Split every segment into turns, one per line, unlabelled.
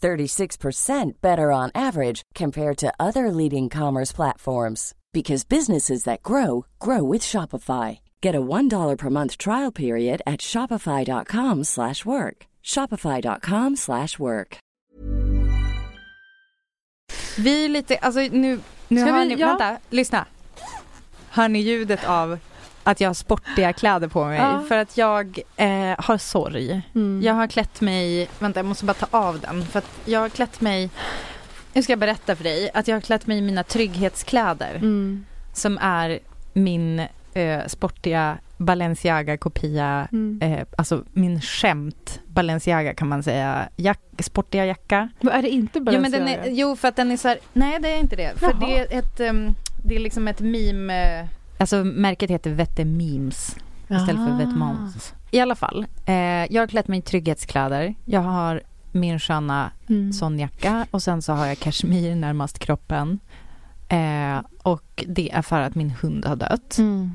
36% better on average compared to other leading commerce platforms because businesses that grow grow with Shopify. Get a $1 per month trial period at shopify.com/work. shopify.com/work.
Vi lite, alltså nu, nu
Ska
hör
vi-
ni,
ja.
vänta, lyssna. Hör ni ljudet av att jag har sportiga kläder på mig?
Ja.
För att jag eh, har sorg.
Mm.
Jag har klätt mig, vänta jag måste bara ta av den. För att jag har klätt mig, nu ska jag berätta för dig, att jag har klätt mig i mina trygghetskläder.
Mm.
Som är min eh, sportiga Balenciaga-kopia,
Mm.
eh, alltså min skämt Balenciaga kan man säga, Jack, sportiga jacka.
Vad är det inte
Jo, men
Balenciaga?
den är, jo, för att den är så här, nej det är inte det. För
Jaha.
det är ett, um, det är liksom ett meme, alltså märket heter Vette Memes istället för
Ah.
Vetements. I alla fall, eh, jag har klätt mig i trygghetskläder. Jag har min sköna
Mm.
sån jacka och sen så har jag kashmir närmast kroppen. Eh, och det är för att min hund har dött.
Mm.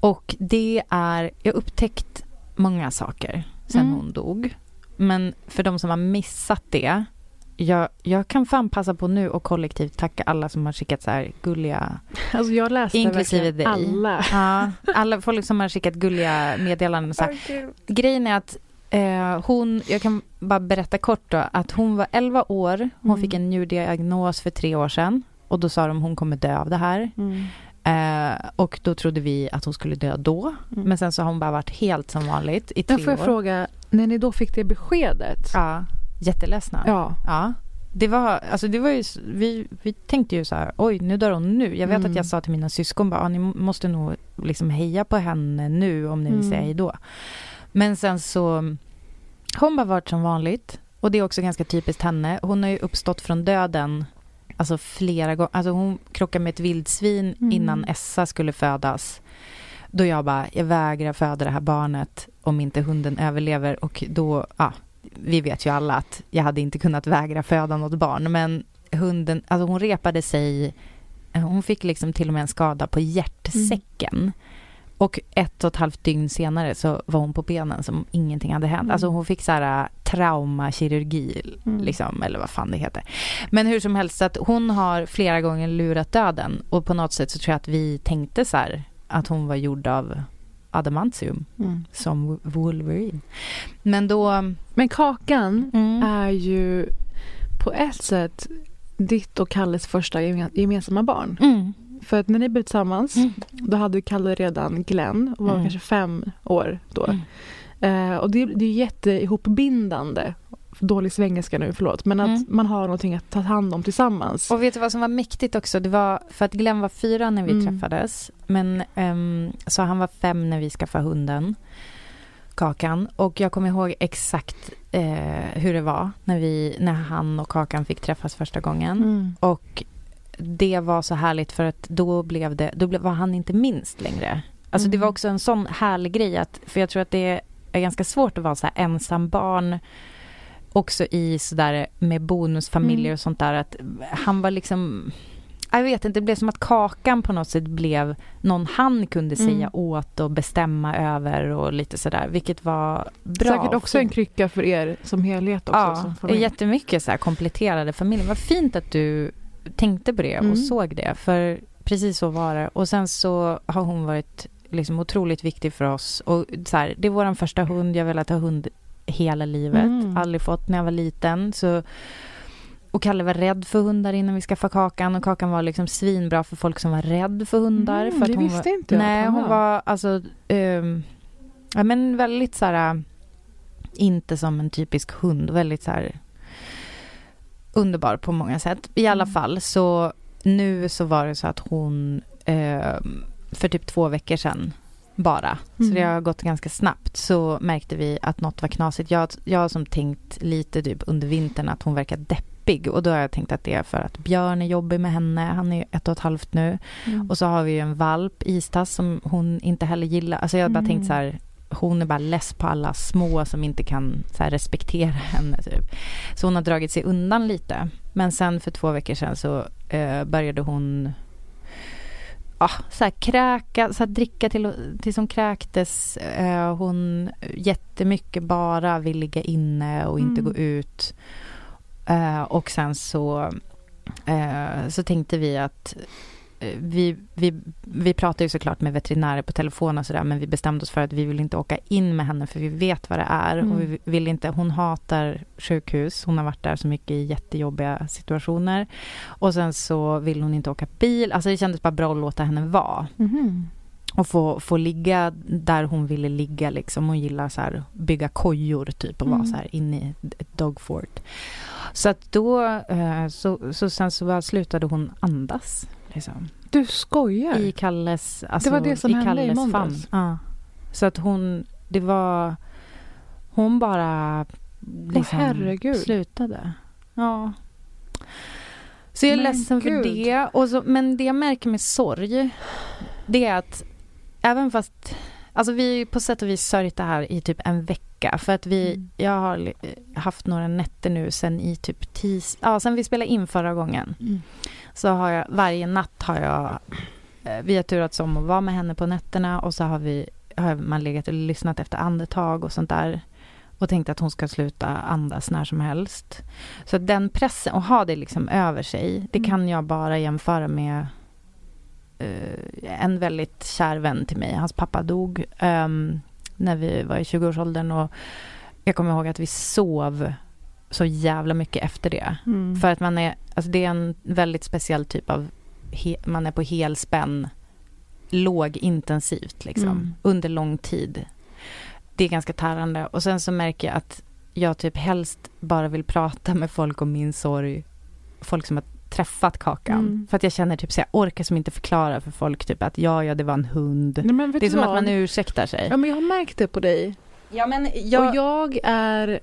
Och det är, jag har upptäckt många saker sen
Mm.
hon dog. Men för de som har missat det, jag, jag kan fan passa på nu och kollektivt tacka alla som har skickat så här gulliga,
Alltså jag läste
Inklusive dig.
alla.
ja, alla folk som har skickat gulliga meddelanden. Så här. Grejen är att eh, hon, jag kan bara berätta kort då, att hon var 11 år, hon
Mm.
fick en njurdiagnos för tre år sedan. Och då sa de hon kommer dö av det här.
Mm.
Eh, och då trodde vi att hon skulle dö då.
Mm.
Men sen så har hon bara varit helt som vanligt i tre
Men får jag
år.
fråga, när ni då fick det beskedet?
Ja, jätteledsna.
Ja.
Ja. Det var, alltså det var ju, vi, vi tänkte ju så här, oj nu dör hon nu. Jag vet
Mm.
att jag sa till mina syskon bara, "Ja, ni måste nog liksom heja på henne nu om ni vill
Mm.
säga hej då. Men sen så, hon bara varit som vanligt. Och det är också ganska typiskt henne. Hon har ju uppstått från döden, alltså flera gånger. Alltså hon krockade med ett vildsvin
Mm.
innan Essa skulle födas. Då jag bara, jag vägrar föda det här barnet om inte hunden överlever. Och då, ja, vi vet ju alla att jag hade inte kunnat vägra föda något barn. Men hunden, alltså hon repade sig, hon fick liksom till och med en skada på hjärtsäcken. Och ett och ett halvt dygn senare så var hon på benen som ingenting hade hänt.
Mm.
Alltså hon fick så här äh, traumakirurgi,
Mm.
liksom, eller vad fan det heter. Men hur som helst, att hon har flera gånger lurat döden. Och på något sätt så tror jag att vi tänkte så här, att hon var gjord av adamantium,
Mm.
som Wolverine. Men då...
Men Kakan
Mm.
är ju på ett sätt ditt och Kalles första geme- gemensamma barn.
Mm.
För att när ni blev tillsammans,
Mm.
då hade Kalle redan Glenn och var
Mm.
kanske fem år då.
Mm.
Eh, och det, det är jätteihopbindande. Dålig svengelska nu, förlåt. Men att
Mm.
man har någonting att ta hand om tillsammans.
Och vet du vad som var mäktigt också? Det var för att Glenn var fyra när vi
Mm.
träffades. Men ehm, så han var fem när vi skaffade hunden. Kakan. Och jag kommer ihåg exakt eh, hur det var när, vi, när han och Kakan fick träffas första gången.
Mm.
Och det var så härligt för att då blev det, då blev, var han inte minst längre. Alltså det
Mm.
var också en sån härlig grej att, för jag tror att det är ganska svårt att vara så här ensam barn också i sådär med bonusfamiljer
Mm.
och sånt där att han var liksom jag vet inte, det blev som att Kakan på något sätt blev någon han kunde säga
Mm.
åt och bestämma över och lite sådär, vilket var bra.
Säkert också en krycka för er som helhet också.
Ja,
som familj.
jättemycket så här kompletterade familjer. Vad fint att du tänkte på det
Mm.
och såg det, för precis så var det. Och sen så har hon varit liksom otroligt viktig för oss. Och så här, det är vår första hund, jag har velat ha hund hela livet.
Mm.
Aldrig fått när jag var liten. Så, och Kalle var rädd för hundar innan vi skaffade Kakan och Kakan var liksom svinbra för folk som var rädd för hundar.
Mm,
för att
det
hon
visste
var,
inte jag
Nej, hon
var.
alltså, ehm, ja men väldigt så här, inte som en typisk hund, väldigt så här underbar på många sätt. I alla
Mm.
fall så nu så var det så att hon ehm, för typ två veckor sedan bara, så
Mm.
det har gått ganska snabbt, så märkte vi att något var knasigt. Jag, jag har som tänkt lite typ under vintern att hon verkar deppig och då har jag tänkt att det är för att Björn är jobbig med henne, han är ett och ett halvt nu.
Mm.
Och så har vi ju en valp, Istass, som hon inte heller gillar. Alltså jag har bara
Mm.
tänkt så här, hon är bara less på alla små som inte kan så här, respektera henne. Typ. Så hon har dragit sig undan lite. Men sen för två veckor sedan så eh, började hon ja, så här, kräka, så här, dricka till, tills hon kräktes. Eh, hon jättemycket bara vill ligga inne och inte
Mm.
gå ut. Eh, och sen så, eh, så tänkte vi att vi, vi, vi pratar ju såklart med veterinärer på telefon och sådär men vi bestämde oss för att vi vill inte åka in med henne för vi vet vad det är
Mm.
och vi vill inte, hon hatar sjukhus, hon har varit där så mycket i jättejobbiga situationer och sen så vill hon inte åka bil, alltså det kändes bara bra att låta henne vara
Mhm.
och få, få ligga där hon ville ligga liksom. Hon gillar så här bygga kojor typ och vara
Mm.
så här inne i ett dogfort. Så att då, eh, så, så sen så slutade hon andas. Liksom.
Du skojar?
I Kalles, alltså,
var det som
i
hände i måndags?
Ja. Så att hon, det var, hon bara liksom
herregud.
slutade. Ja. Så jag är
Men
ledsen för
gud.
det. Och så, men det jag märker med sorg, det är att även fast, alltså vi på sätt och vis sörjt det här i typ en vecka. För att vi,
Mm.
jag har haft några nätter nu sen i typ tis, ja sen vi spelade in förra gången.
Mm.
Så har jag, varje natt har jag, eh, vi har turats om att vara med henne på nätterna och så har vi, har man legat och lyssnat efter andetag och sånt där. Och tänkt att hon ska sluta andas när som helst. Så att den pressen, och ha det liksom över sig, det
Mm.
kan jag bara jämföra med eh, en väldigt kär vän till mig. Hans pappa dog ehm, när vi var i 20-årsåldern och jag kommer ihåg att vi sov så jävla mycket efter det.
Mm.
För att man är, alltså det är en väldigt speciell typ av, he, man är på helspänn, lågintensivt liksom,
Mm.
under lång tid. Det är ganska tärande. Och sen så märker jag att jag typ helst bara vill prata med folk om min sorg, folk som har träffat Kakan.
Mm.
För att jag känner typ så jag orkar som inte förklara för folk typ att ja, ja, det var en hund.
Nej,
Det är som att
vad?
man ursäktar sig.
Ja, men jag har märkt det på dig.
Ja, men
Och jag är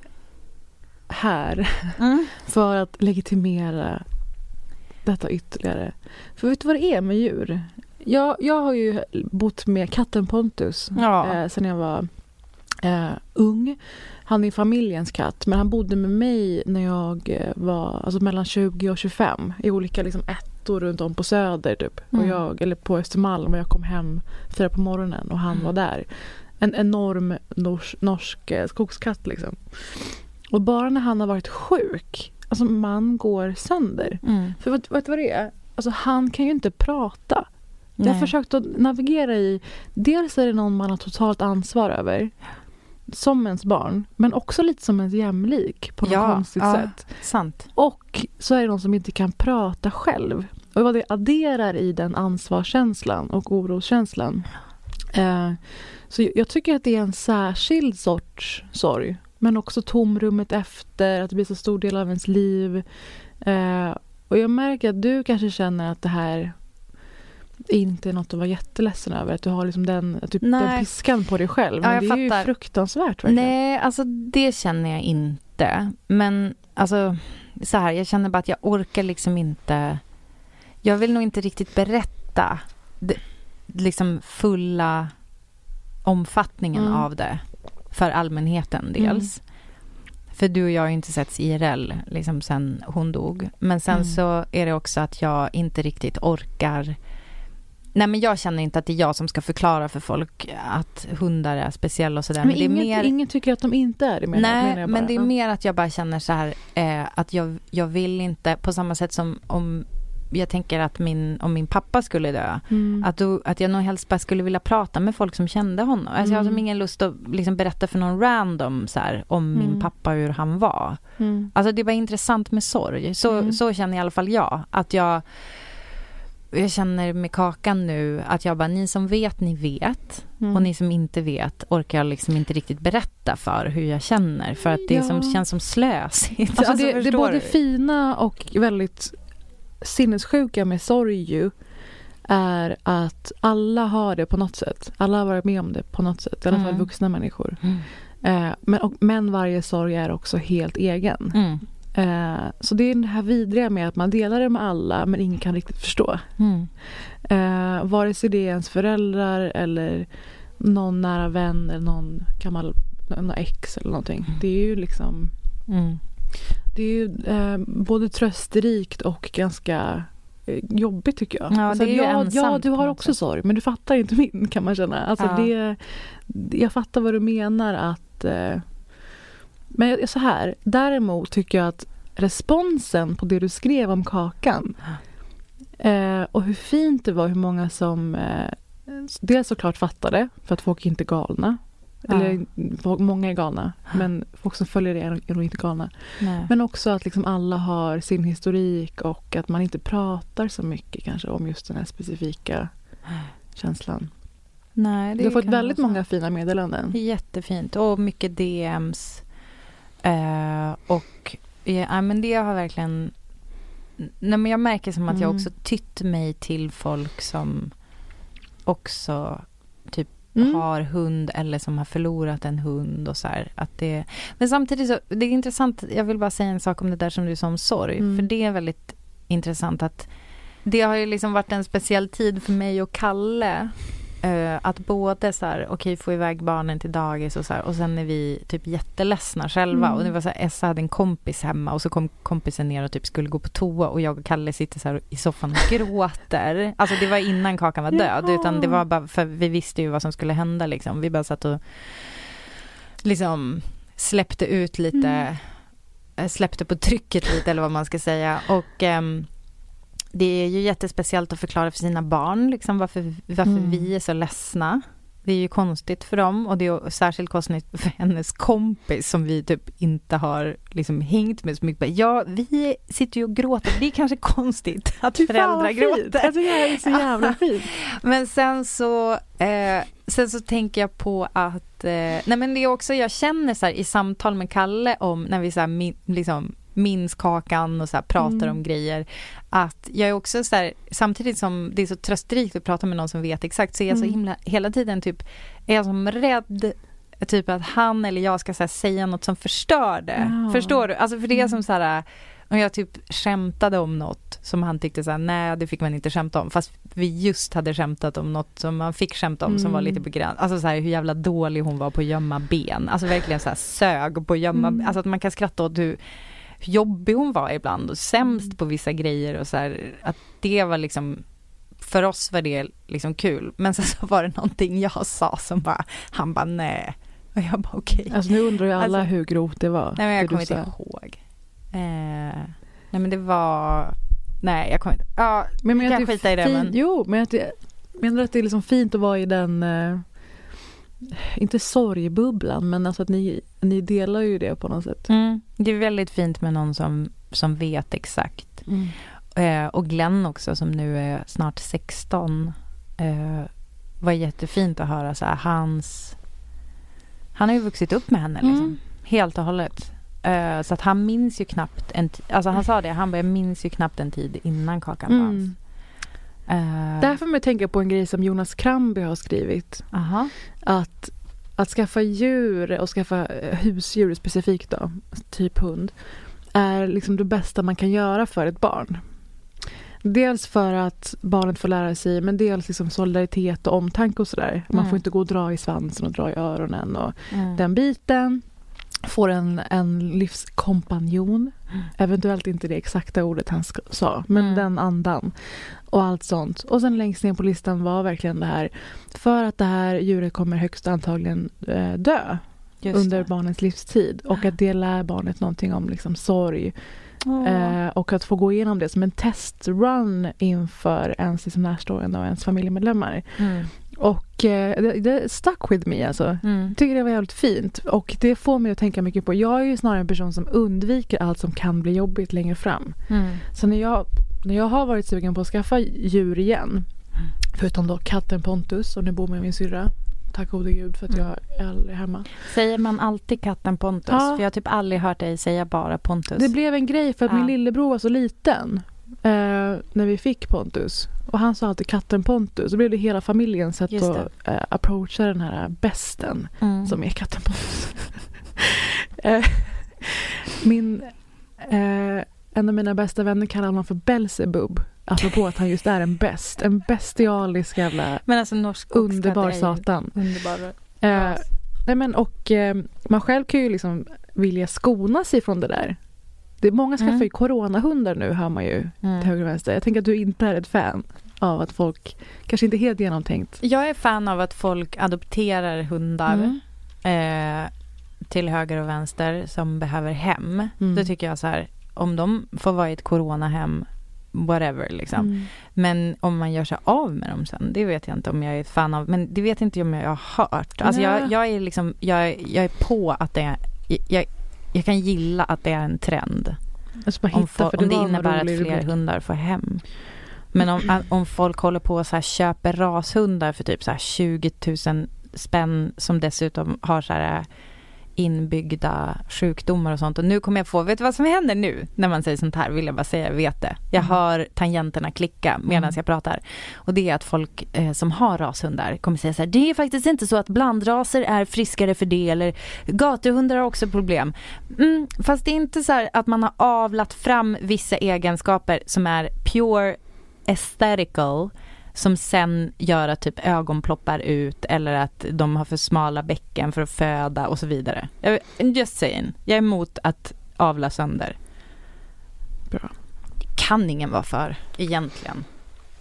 här
Mm.
för att legitimera detta ytterligare. För vet du vad det är med djur? Jag, jag har ju bott med katten Pontus
Ja.
eh, sen jag var eh, ung. Han är familjens katt, men han bodde med mig när jag eh, var alltså mellan 20 och 25 i olika liksom, ettor runt om på Söder typ.
Mm.
Och jag, eller på Östermalm och jag kom hem fyra på morgonen och han
Mm.
var där. En enorm nors, norsk eh, skogskatt liksom. Och bara när han har varit sjuk, alltså man går sönder.
Mm.
För vet, vet du vad det är? Alltså han kan ju inte prata. Jag har
Nej.
försökt att navigera i, dels är det någon man har totalt ansvar över, som ens barn, men också lite som ens jämlik på något
Ja,
konstigt
ja.
sätt.
Sant.
Och så är det någon som inte kan prata själv. Och vad det adderar i den ansvarskänslan och oroskänslan. Eh, så jag tycker att det är en särskild sorts sorg. Men också tomrummet efter, att det blir så stor del av ens liv. Eh, och jag märker att du kanske känner att det här inte är något att vara jätteledsen över. Att du har liksom den, typ den piskan på dig själv.
Ja,
Men
jag
det är ju fruktansvärt verkligen.
Nej, alltså det känner jag inte. Men alltså, så här, jag känner bara att jag orkar liksom inte... Jag vill nog inte riktigt berätta det, liksom fulla omfattningen
Mm.
av det för allmänheten dels. För du och jag har ju inte setts IRL liksom sen hon dog. Men sen
Mm.
så är det också att jag inte riktigt orkar Nej men jag känner inte att det är jag som ska förklara för folk att hundar är speciella och sådär.
Men,
det är
ingen,
mer...
ingen tycker att de inte är det menar,
Nej,
menar jag bara.
men det är mer att jag bara känner så här eh, att jag, jag vill inte, på samma sätt som om jag tänker att min, om min pappa skulle dö,
Mm.
att, då, att jag nog helst bara skulle vilja prata med folk som kände honom. Alltså Jag har som
Mm.
ingen lust att liksom berätta för någon random så här, om min
Mm.
pappa hur han var.
Mm.
Alltså det var intressant med sorg. Så,
Mm.
så känner i alla fall jag. Att jag, jag känner med Kakan nu att jag bara, ni som vet, ni vet.
Mm.
Och ni som inte vet orkar jag liksom inte riktigt berätta för hur jag känner. För att det
Ja.
som känns som slösigt.
Alltså det, det är både
du?
fina och väldigt sinnessjuka med sorg ju är att alla har det på något sätt. Alla har varit med om det på något sätt. I alla fall
Mm.
vuxna människor.
Mm.
Eh, men, och, men varje sorg är också helt egen.
Mm.
Eh, så det är det här vidriga med att man delar det med alla men ingen kan riktigt förstå.
Mm.
Eh, vare sig det är ens föräldrar eller någon nära vän eller någon gammal någon ex eller någonting. Det är ju liksom
Mm.
Det är ju eh, både trösterikt och ganska eh, jobbigt tycker jag. Alltså,
Ja, det är
ja, ja,
ensamt
du
på
har också
sätt.
sorg men du fattar inte min kan man känna. Alltså,
Ja.
det, jag fattar vad du menar att eh, men så här, däremot tycker jag att responsen på det du skrev om kakan eh, och hur fint det var hur många som eh, dels såklart fattade för att folk är inte galna.
Ja.
Eller folk, många är galna men folk som följer det är, nog inte galna.
Nej.
Men också att liksom alla har sin historik och att man inte pratar så mycket kanske om just den här specifika känslan.
Nej,
Du har fått väldigt många fina meddelanden.
Jättefint. Och mycket DMs. Eh, och ja, men det har verkligen... Nej, men jag märker som att jag
Mm.
också tytt mig till folk som också
Mm.
har hund eller som har förlorat en hund och så här, att det Men samtidigt så, det är intressant, jag vill bara säga en sak om det där som du sa om sorg,
Mm.
för det är väldigt intressant att det har ju liksom varit en speciell tid för mig och Kalle eh, att både så här, okej få iväg barnen till dagis och så här, och sen är vi typ jätteledsna själva
Mm.
och det var så här, Essa hade en kompis hemma och så kom kompisen ner och typ skulle gå på toa och jag och Kalle sitter så här i soffan och gråter. Alltså det var innan Kakan var död
Ja.
utan det var bara för vi visste ju vad som skulle hända liksom. Vi bara satt och liksom släppte ut lite,
Mm.
eh, släppte på trycket lite eller vad man ska säga och ehm, det är ju jättespeciellt att förklara för sina barn liksom varför, varför
Mm.
vi är så ledsna. Det är ju konstigt för dem och det är särskilt konstigt för hennes kompis som vi typ inte har liksom hängt med så mycket. Ja, vi sitter ju och gråter. Det är kanske konstigt att
Fy
föräldrar gråter.
Jag tycker det är så jävla fint.
Men sen så, eh, sen så tänker jag på att, eh, nej men det är också, jag känner så här i samtal med Kalle om, när vi så här min, liksom minns kakan och så här pratar
Mm.
om grejer, att jag är också så här, samtidigt som det är så trösterikt att prata med någon som vet exakt, så är jag så
Mm.
himla, hela tiden typ, är jag som rädd Typ att han eller jag ska här, säga något som förstör det.
Ja.
Förstår du? Alltså för det är
Mm.
som så här, om jag typ skämtade om något som han tyckte så här, nej det fick man inte skämta om. Fast vi just hade skämtat om något som man fick skämta om som var
Mm.
lite på gräns. Alltså så här hur jävla dålig hon var på att gömma ben. Alltså verkligen så här sög på att gömma,
Mm.
alltså att man kan skratta åt hur, hur jobbig hon var ibland och sämst på vissa grejer och så här, att det var liksom för oss var det liksom kul, men sen så var det någonting jag sa som bara, han bara nej. Och jag bara okej.
Alltså nu undrar ju alla
Alltså-
hur grovt det var.
Nej men jag
du
kommer inte ihåg. Eh, nej men det var, nej jag kommer inte, ja,
Men jag
kan
att det är
skita i det,
fin-
men-
Jo, men att det, menar att det är liksom fint att vara i den eh, inte sorgbubblan men alltså att ni, ni delar ju det på något sätt.
mm, det är väldigt fint med någon som, som vet exakt. Eh, och Glenn också som nu är snart 16 eh, var jättefint att höra så här, hans han har ju vuxit upp med henne liksom,
Mm.
helt och hållet. Eh, så att han minns ju knappt en alltså han sa det, han bara, jag minns ju knappt en tid innan Kakan fanns. Eh,
Där får man tänka på en grej som Jonas Kramby har skrivit.
aha.
Att, att skaffa djur och skaffa eh, husdjur specifikt då, typ hund, är liksom det bästa man kan göra för ett barn. Dels för att barnet får lära sig, men dels liksom solidaritet och omtanke och sådär. Man
Mm.
får inte gå och dra i svansen och dra i öronen och
Mm.
den biten. Får en, en livskompanjon. Eventuellt inte det exakta ordet han sa, men
Mm.
den andan. Och allt sånt. Och sen längst ner på listan var verkligen det här. För att det här djuret kommer högst antagligen eh, dö
Just
under
det.
barnets livstid. Och att det lär barnet någonting om liksom sorg. Eh, och att få gå igenom det som en testrun inför ens liksom närstående och ens familjemedlemmar.
Mm.
Och eh, det, det stuck with me alltså.
Mm.
Tycker det var jävligt fint och det får mig att tänka mycket på, jag är ju snarare en person som undviker allt som kan bli jobbigt längre fram.
Mm.
Så när jag, när jag har varit sugen på att skaffa djur igen, förutom då katten Pontus och nu bor med min syrra, tack gode gud för att jag är aldrig hemma.
Säger man alltid katten Pontus?
Ja.
För jag har typ aldrig hört dig säga bara Pontus.
Det blev en grej för att
Ja.
min lillebror var så liten eh, när vi fick Pontus. Och han sa alltid katten Pontus. Så blev det hela familjens sätt att eh, approacha den här besten
mm.
som är katten Pontus. eh, min, eh, en av mina bästa vänner kallar honom för Belzebub. Apropå att han just är en best. En bestialisk jävla
Men alltså norsk
underbar satan.
Underbar.
Eh, nej men och eh, man själv kan ju liksom vilja skona sig från det där. Det är många skaffar
Mm.
ju coronahundar nu hör man ju till
Mm.
höger och vänster. Jag tänker att du inte är ett fan av att folk kanske inte helt genomtänkt.
Jag är fan av att folk adopterar hundar
Mm.
eh, till höger och vänster som behöver hem.
Mm.
Då tycker jag så här, om de får vara i ett coronahem, whatever liksom.
Mm.
Men om man gör sig av med dem sen, det vet jag inte om jag är ett fan av. Men det vet inte jag om jag har hört. Alltså jag, jag är liksom, jag, jag är på att det är, jag, jag kan gilla att det är en trend.
Alltså
Om,
hitta,
om det innebär att fler
rubrik.
hundar får hem. Men om, om folk håller på och så här köper rashundar för typ så här 20 000 spänn som dessutom har så här inbyggda sjukdomar och sånt. Och nu kommer jag få, vet du vad som händer nu när man säger sånt här? Vill jag bara säga, jag vet det. Jag
Mm.
hör tangenterna klicka medan
Mm.
jag pratar. Och det är att folk eh, som har rashundar kommer säga så här, det är faktiskt inte så att blandraser är friskare för det eller gatuhundar har också problem. Mm, fast det är inte så här att man har avlat fram vissa egenskaper som är pure aesthetical som sen gör att typ ögon ploppar ut eller att de har för smala bäcken för att föda och så vidare. Jag, just saying. Jag är emot att avla sönder.
Bra.
Kan ingen vara för, egentligen.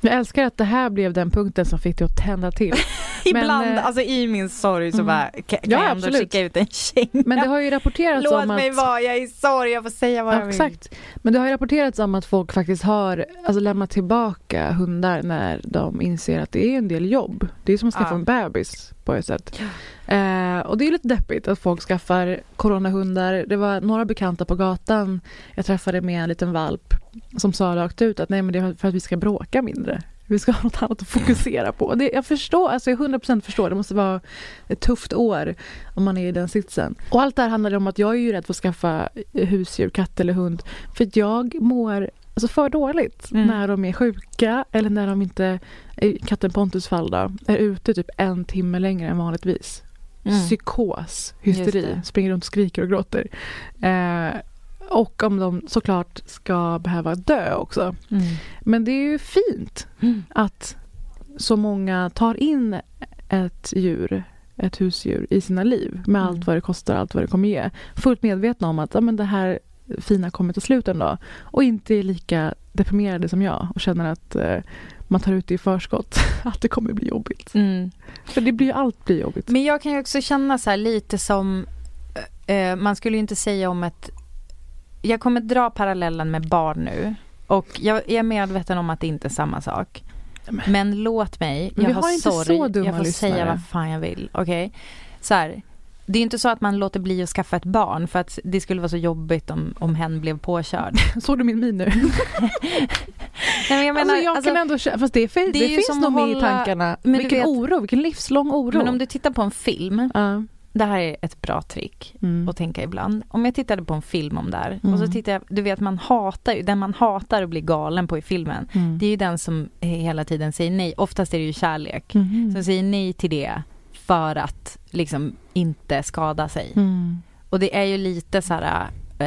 Jag älskar att det här blev den punkten som fick dig att tända till. Men,
Ibland,
eh,
alltså i min sorg så
mm.
bara kan,
Ja,
jag ändå
absolut.
skicka ut en känga.
Men det har ju rapporterats
Låt
om
mig
att...
vara, jag är i sorg, jag får säga vad jag
Ja,
vill.
exakt. Men det har ju rapporterats om att folk faktiskt har alltså, lämnat tillbaka hundar när de inser att det är en del jobb. Det är som att skaffa
Ja.
en bebis på ett sätt. Eh, och det är lite deppigt att folk skaffar coronahundar. Det var några bekanta på gatan jag träffade med en liten valp som sa rakt ut att nej men det är för att vi ska bråka mindre. Vi ska ha något annat att fokusera på. Det, jag förstår, alltså jag 100% förstår. Det måste vara ett tufft år om man är i den sitsen. Och allt det här handlar om att jag är ju rädd för att skaffa husdjur, katt eller hund. För att jag mår alltså för dåligt
Mm.
när de är sjuka eller när de inte, i katten Pontus fall då, är ute typ en timme längre än vanligtvis.
Mm.
Psykos, hysteri, springer runt och skriker och gråter. Eh, och om de såklart ska behöva dö också.
Mm.
Men det är ju fint
Mm.
att så många tar in ett djur, ett husdjur i sina liv med
Mm.
allt vad det kostar, allt vad det kommer ge. Fullt medvetna om att ja, men det här fina kommer till slut en dag. Och inte är lika deprimerade som jag och känner att eh, man tar ut det i förskott. Att det kommer bli jobbigt.
Mm.
För det blir allt blir jobbigt.
Men jag kan ju också känna så här lite som, eh, man skulle ju inte säga om ett, jag kommer dra parallellen med barn nu. Och jag är medveten om att det inte är samma sak.
Men-
Men låt mig, jag har,
har inte
sorg,
så dumma
jag får säga
lyssnare.
vad fan jag vill. Okej? Så här, det är inte så att man låter bli att skaffa ett barn för att det skulle vara så jobbigt om, om hen blev påkörd.
Såg du min min nu?
Nej, men jag menar,
alltså jag
alltså,
kan ändå fast det,
det
det, finns nog med i tankarna.
men
vilken
vet-
oro, vilken livslång oro.
men om du tittar på en film,
Ja.
Det här är ett bra trick.
Mm.
att tänka ibland. Om jag tittade på en film om det här
Mm.
och så tittar jag, du vet man hatar ju, den man hatar att bli galen på i filmen.
Mm.
Det är ju den som hela tiden säger nej. Oftast är det ju kärlek.
Mhm.
Som säger nej till det för att liksom inte skada sig.
Mm.
Och det är ju lite så här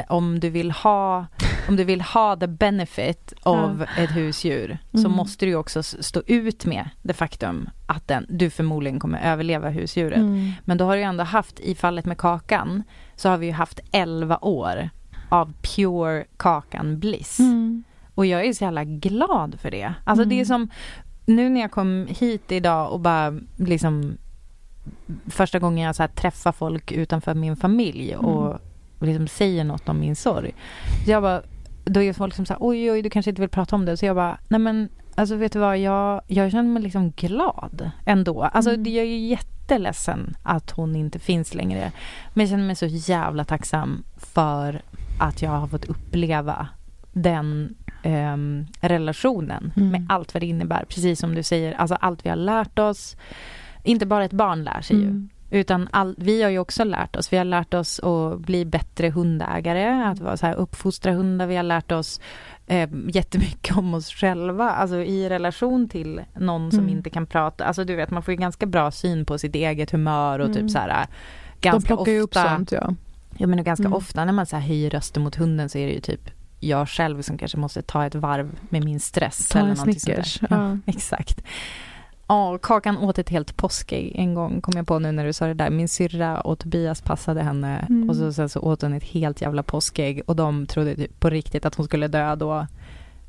om du vill ha om du vill ha the benefit av ett husdjur så
Mm.
måste du också stå ut med det faktum att den, du förmodligen kommer överleva husdjuret.
Mm.
Men då har du ändå haft, i fallet med Kakan, så har vi ju haft 11 år av pure Kakan bliss.
Mm.
Och jag är så jävla glad för det. Alltså
Mm.
det är som, nu när jag kom hit idag och bara liksom första gången jag så här träffar folk utanför min familj och
Mm.
Liksom säger något om min sorg. Jag bara, då är folk som säger oj, oj, du kanske inte vill prata om det. Så jag bara, nej men alltså vet du vad, jag, jag känner mig liksom glad ändå. Alltså
Mm.
jag är ju jätteledsen att hon inte finns längre. Men jag känner mig så jävla tacksam för att jag har fått uppleva den ehm, relationen
Mm.
med allt vad det innebär. Precis som du säger, alltså allt vi har lärt oss. Inte bara ett barn lär sig ju. Utan all, vi har ju också lärt oss. Vi har lärt oss att bli bättre hundägare, att vara så här, uppfostra hundar. Vi har lärt oss eh, jättemycket om oss själva, alltså i relation till någon som
Mm.
inte kan prata. Alltså du vet, man får ju ganska bra syn på sitt eget humör och
Mm.
typ så här
De
ganska
plockar ju upp
ofta.
sånt ja.
Ja men ganska
Mm.
ofta när man så här höjer rösten mot hunden så är det ju typ jag själv som kanske måste ta ett varv med min stress.
Ta
eller
en. Snickers.
Ja,
Ja.
exakt. Ja, Kakan åt ett helt påskägg en gång, kom jag på nu när du sa det där. Min syrra och Tobias passade henne
Mm.
och så, sen så åt hon ett helt jävla påskägg och de trodde typ på riktigt att hon skulle dö då.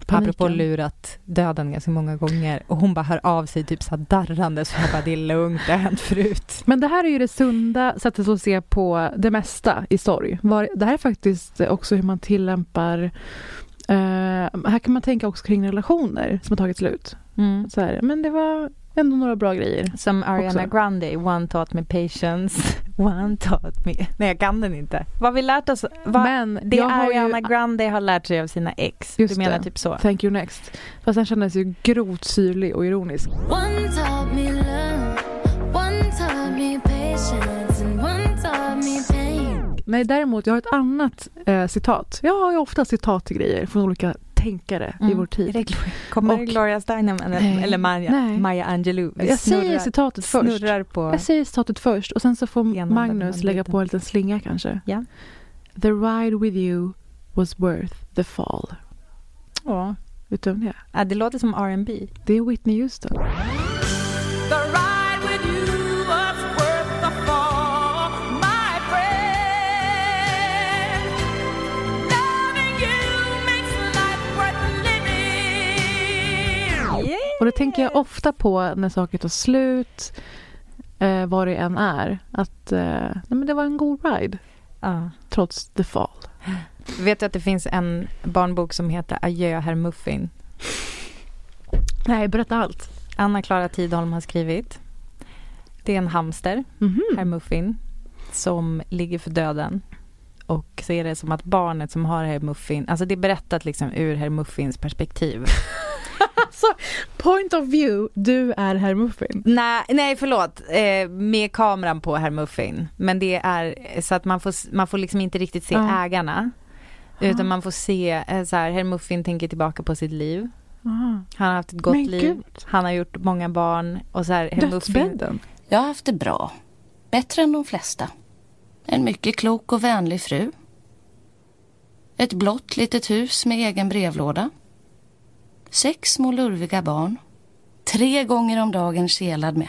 Paniken.
Apropå lurat döden ganska många gånger och hon bara hör av sig typ så darrande så jag bara det är lugnt, det har hänt förut.
Men det här är ju det sunda sättet att se på det mesta i sorg. Det här är faktiskt också hur man tillämpar eh, här kan man tänka också kring relationer som har tagit slut.
Mm.
Så här, men det var ändå några bra grejer.
Som Ariana
Också.
Grande, one taught me patience, one taught me... Nej, jag kan den inte. Vad vi lärt oss... Vad
Men
det
jag har
Ariana
ju,
Grande har lärt sig av sina ex.
Just
du menar
det.
typ så?
Thank you next. Fast den kändes ju grovt syrlig och ironisk.
One taught me love, one taught me patience, and one taught me pain.
Nej, däremot, jag har ett annat eh, citat. Jag har ju ofta citat till grejer från olika tänkare i vår tid.
det Kommer
Och-
Gloria Steinem eller, eller
Nej.
Maya Angelou?
Jag säger citatet först. Jag säger citatet först och sen så får Magnus lägga på en liten slinga kanske.
Ja.
The ride with you was worth the fall.
Ja.
Vem det?
Ja, det låter som R&B.
Det är Whitney Houston. Tänker jag ofta på när saker tar slut, eh, vad det än är. Att eh, nej, men det var en god ride,
Ja.
trots the fall.
Vet du att det finns en barnbok som heter Adjö herr Muffin?
Nej, berätta allt.
Anna-Klara Tidholm har skrivit. Det är en hamster,
Mhm.
herr Muffin, som ligger för döden. Och så är det som att barnet som har herr Muffin, alltså det är berättat liksom ur herr Muffins perspektiv.
Alltså, point of view, du är herr Muffin.
nej, nej förlåt, eh, med kameran på herr Muffin. Men det är så att man får, man får liksom inte riktigt se
Ja.
ägarna. Utan man får se, eh, så här, herr Muffin tänker tillbaka på sitt liv.
Aha.
Han har haft ett gott
Men
liv.
gud.
Han har gjort många barn. Och så här, herr Muffin.
Jag har haft det bra. Bättre än de flesta. En mycket klok och vänlig fru. Ett blått litet hus med egen brevlåda. Sex små lurviga barn. Tre gånger om dagen kelad med.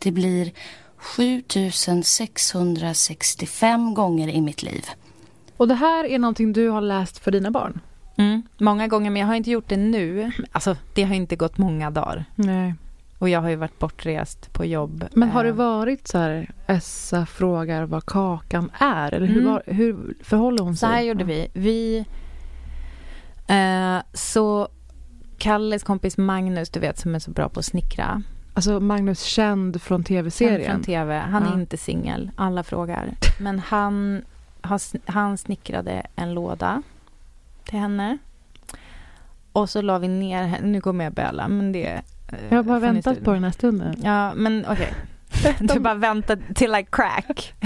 Det blir 7665 gånger i mitt liv.
Och det här är någonting du har läst för dina barn?
Mm, många gånger, men jag har inte gjort det nu. Alltså, det har inte gått många dagar.
Nej.
Och jag har ju varit bortrest på jobb.
Men har det
Eh,
varit så här, Essa frågar vad kakan är? Eller hur,
Mm.
var, hur förhåller hon sig?
Så här gjorde vi. Vi... Eh, så Kalles kompis Magnus, du vet, som är så bra på att snickra.
Alltså Magnus känd från
Känd
tv-serien.
Från tv. Han är
Ja.
inte singel. Alla frågar. Men han, han snickrade en låda till henne. Och så la vi ner henne. Nu kommer jag böla, men det... eh,
Jag har bara väntat på den här stunden.
Ja, men okej. Du bara väntar till I crack.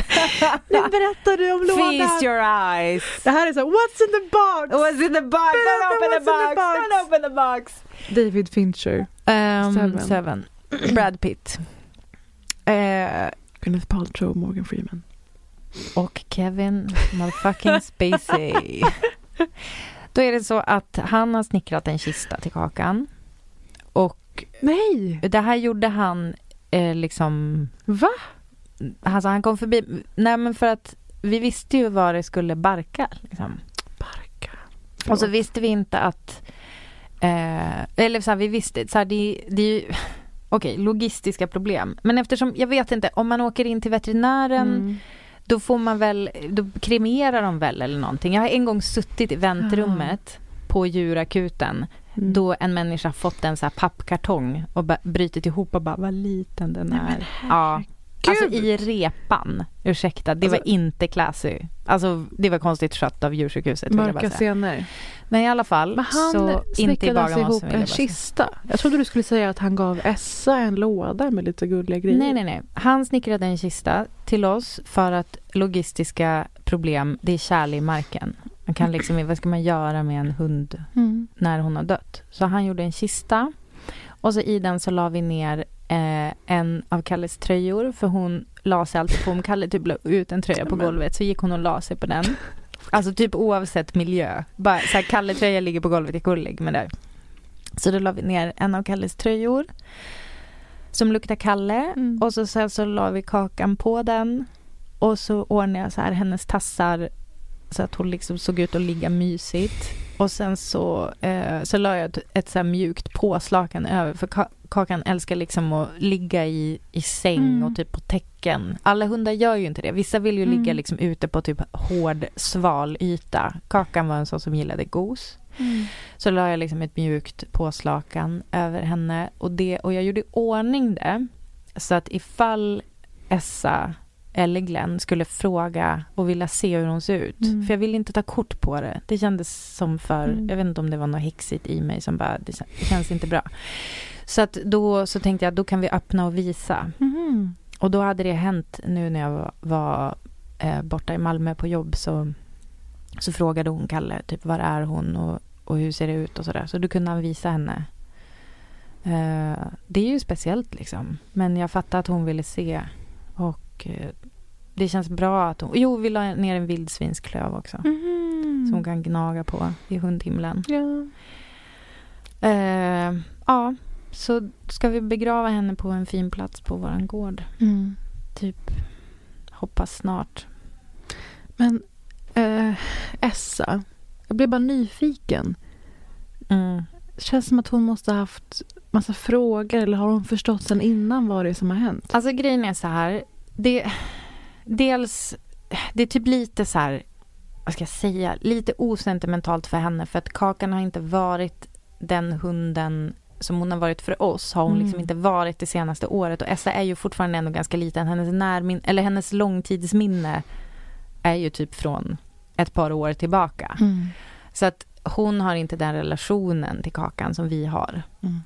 Nu berättar du om
Feast your eyes.
Det här är så, what's in the box?
What's in the box? Don't open the box!
box?
Don't open the box!
David Fincher.
Um,
Seven.
seven. Brad Pitt. Eh,
Gwyneth Paltrow, Morgan Freeman.
och Kevin motherfucking Spacey. Då är det så att han har snickrat en kista till Kakan. Och
Nej!
det här gjorde han eh, liksom...
Va?
Alltså han kom förbi... Nej men för att vi visste ju vad det skulle barka. Liksom.
Barka.
Och så visste vi inte att... Eh, eller så här, vi visste, så här, det, det är ju... Okej, logistiska problem. Men eftersom, jag vet inte, om man åker in till veterinären
Mm.
då får man väl, då kremerar de väl eller någonting. Jag har en gång suttit i väntrummet på djurakuten
Mm.
då en människa fått en så här pappkartong och brutit ihop och bara vad liten den
Nej,
är.
men
ja. Alltså i repan. Ursäkta, det
Alltså-
var inte classy. Alltså det var konstigt skött av djursjukhuset.
Mörka scener.
Men i alla fall,
Men han
så inte i
alltså ihop en kista. Jag trodde du skulle säga att han gav Essa en låda med lite gulliga grejer.
Nej, nej, nej. Han snickrade en kista till oss för att logistiska problem, det är kärl i marken. Man kan liksom, vad ska man göra med en hund
Mm.
när hon har dött? Så han gjorde en kista och så i den så la vi ner eh, en av Kalles tröjor för hon la sig alltid på, om Kalle typ la ut en tröja på golvet så gick hon och la sig på den. Alltså typ oavsett miljö. Bara så här, Kalle tröja ligger på golvet, jag går och lägger mig där. Så då la vi ner en av Kalles tröjor som luktar Kalle
Mm.
och så sen så la vi kakan på den och så ordnade jag så här hennes tassar så att hon liksom såg ut att ligga mysigt. Och sen så, eh, så la jag ett, ett så mjukt påslakan över för ka- Kakan älskar liksom att ligga i, i säng
Mm.
och typ på täcken. Alla hundar gör ju inte det. Vissa vill ju
Mm.
ligga liksom ute på typ hård sval yta. Kakan var en sån som gillade gos.
Mm.
Så la jag liksom ett mjukt påslakan över henne och, det, och jag gjorde i ordning det så att ifall Essa eller Glenn skulle fråga och vilja se hur hon ser ut.
Mm.
För jag ville inte ta kort på det. Det kändes som för,
Mm.
jag vet inte om det var något häxigt i mig som bara, det, kän- det känns inte bra. Så att då så tänkte jag, då kan vi öppna och visa.
Mhm.
Och då hade det hänt nu när jag var, var eh, borta i Malmö på jobb så, så frågade hon Kalle typ var är hon och, och hur ser det ut och sådär. Så då kunde han visa henne. Eh, det är ju speciellt liksom. Men jag fattar att hon ville se. Och eh, det känns bra att hon... Jo, vi la ner en vildsvinsklöv också.
Mhm.
Som hon kan gnaga på i hundhimlen.
Ja.
Eh, ja, så ska vi begrava henne på en fin plats på våran gård.
Mm.
Typ hoppas snart.
Men eh, Essa, jag blev bara nyfiken.
Mm.
Känns som att hon måste ha haft massa frågor eller har hon förstått sen innan vad det är som har hänt?
Alltså grejen är så här. Det, dels, det är typ lite så här, vad ska jag säga, lite osentimentalt för henne. För att Kakan har inte varit den hunden som hon har varit för oss. Har hon
Mm.
liksom inte varit det senaste året. Och Essa är ju fortfarande ändå ganska liten. Hennes, närmin, eller hennes långtidsminne är ju typ från ett par år tillbaka.
Mm.
Så att hon har inte den relationen till Kakan som vi har.
Mm.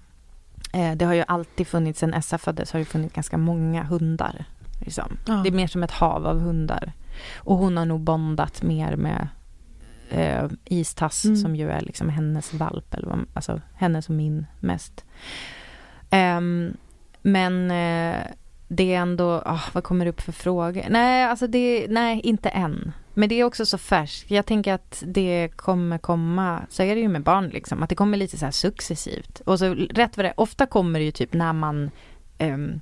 Eh, det har ju alltid funnits, sen Essa föddes har det funnits ganska många hundar. Liksom.
Ja.
Det är mer som ett hav av hundar. Och hon har nog bondat mer med eh, Istass
Mm.
som ju är liksom hennes valp, eller vad, alltså hennes och min mest. Ehm, men eh, det är ändå, ah, vad kommer det upp för frågor? Nej, alltså det, nej, inte än. Men det är också så färskt. Jag tänker att det kommer komma, så är det ju med barn liksom, att det kommer lite så här successivt. Och så rätt vad det ofta kommer det ju typ när man ehm,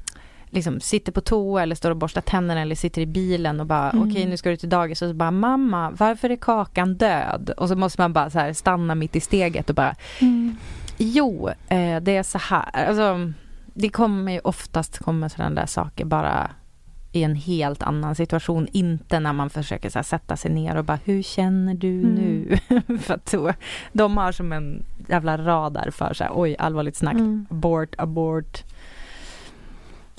liksom sitter på toa eller står och borstar tänderna eller sitter i bilen och bara
Mm.
okej nu ska du till dagis och så bara mamma varför är kakan död? Och så måste man bara så här stanna mitt i steget och bara
Mm.
jo eh, det är så här. Alltså, det kommer ju oftast komma sådana där saker bara i en helt annan situation. Inte när man försöker så här, sätta sig ner och bara hur känner du
Mm.
nu? för att då, de har som en jävla radar för så här, oj allvarligt snack.
Mm.
Abort, abort.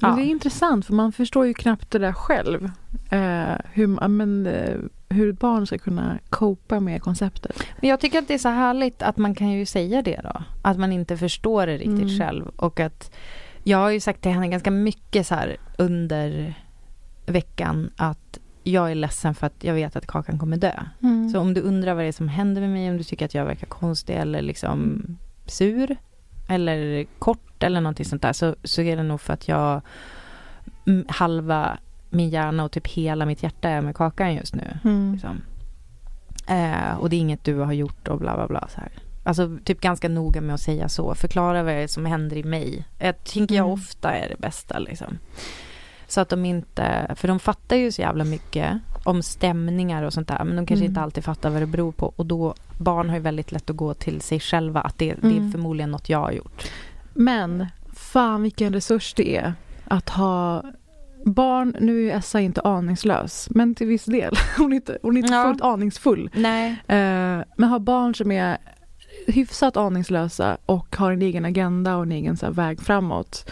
Men
Ja.
det är intressant för man förstår ju knappt det där själv. Eh, hur, men, eh, hur barn ska kunna copa med konceptet.
Men jag tycker att det är så härligt att man kan ju säga det då. Att man inte förstår det riktigt
Mm.
själv. Och att jag har ju sagt till henne ganska mycket så här under veckan att jag är ledsen för att jag vet att Kakan kommer dö. Så om du undrar vad det är som händer med mig, om du tycker att jag verkar konstig eller liksom sur eller kort eller någonting sånt där så, så är det nog för att jag mm, halva min hjärna och typ hela mitt hjärta är med Kakan just nu.
Mm.
Liksom. Eh, och det är inget du har gjort och bla bla bla. Så här. Alltså typ ganska noga med att säga så. Förklara vad det är som händer i mig. Jag tänker jag
Mm.
ofta är det bästa liksom. Så att de inte, för de fattar ju så jävla mycket om stämningar och sånt där. Men de kanske
Mm.
inte alltid fattar vad det beror på. Och då, barn har ju väldigt lätt att gå till sig själva. Att det, det är
Mm.
förmodligen något jag har gjort.
Men fan vilken resurs det är att ha barn. Nu är Essa inte aningslös, men till viss del. Hon är inte, hon är inte
Ja.
fullt aningsfull.
Nej.
Eh, men ha barn som är hyfsat aningslösa och har en egen agenda och en egen så här, väg framåt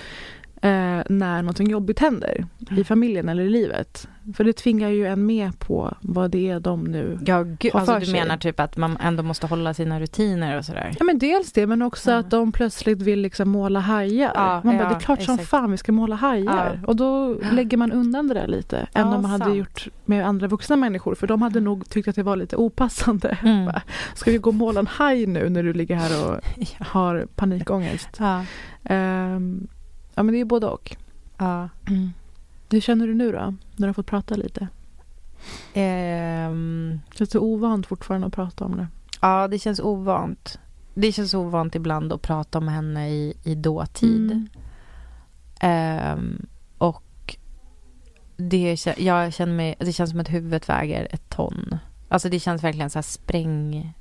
eh, när någonting jobbigt händer
Mm.
i familjen eller i livet. För det tvingar ju en med på vad det är de nu
Ja, gud,
har
alltså
för
du
sig.
menar typ att man ändå måste hålla sina rutiner och sådär?
Ja men dels det men också
Ja.
att de plötsligt vill liksom måla hajar.
Ja,
man bara,
ja,
det är klart som
exakt.
fan vi ska måla hajar.
Ja.
Och då lägger man undan det där lite. Än
Ja,
om man hade
sant.
gjort med andra vuxna människor. För de hade nog tyckt att det var lite opassande.
Mm.
Ska vi gå och måla en haj nu när du ligger här och har panikångest?
Ja.
Ehm, ja men det är både och.
ja.
Hur känner du nu då? När du har fått prata lite?
Ehm,
Känns det ovant fortfarande att prata om det?
ja, det känns ovant. Det känns ovant ibland att prata om henne i, i dåtid.
Mm.
Ehm, och det, jag känner mig, det känns som att huvudet väger ett ton. Alltså det känns verkligen så här spräng...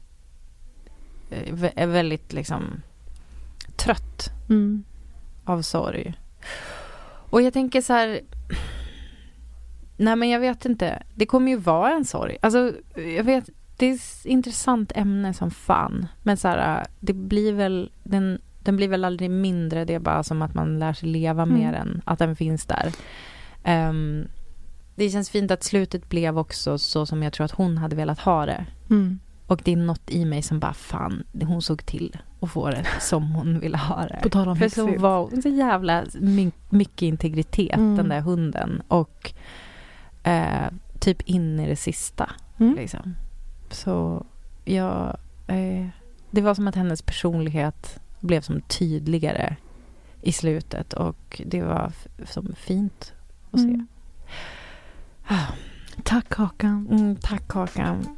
eh, är väldigt liksom trött
Mm.
av sorg. Och jag tänker så här... Nej men jag vet inte. Det kommer ju vara en sorg. Alltså jag vet, det är ett intressant ämne som fan. Men så här, det blir väl, den, den blir väl aldrig mindre. Det är bara som att man lär sig leva
Mm.
med den. Att den finns där. Ehm, det känns fint att slutet blev också så som jag tror att hon hade velat ha det.
Mm.
Och det är något i mig som bara fan, hon såg till att få det som hon ville ha det.
På tal om
För så var hon så jävla my- mycket integritet,
Mm.
den där hunden. Och eh, typ in i det sista.
Mm.
Liksom. Så jag... Eh, det var som att hennes personlighet blev som tydligare i slutet. Och det var som fint att se.
Mm. Tack Hakan.
Mm, tack Kakan.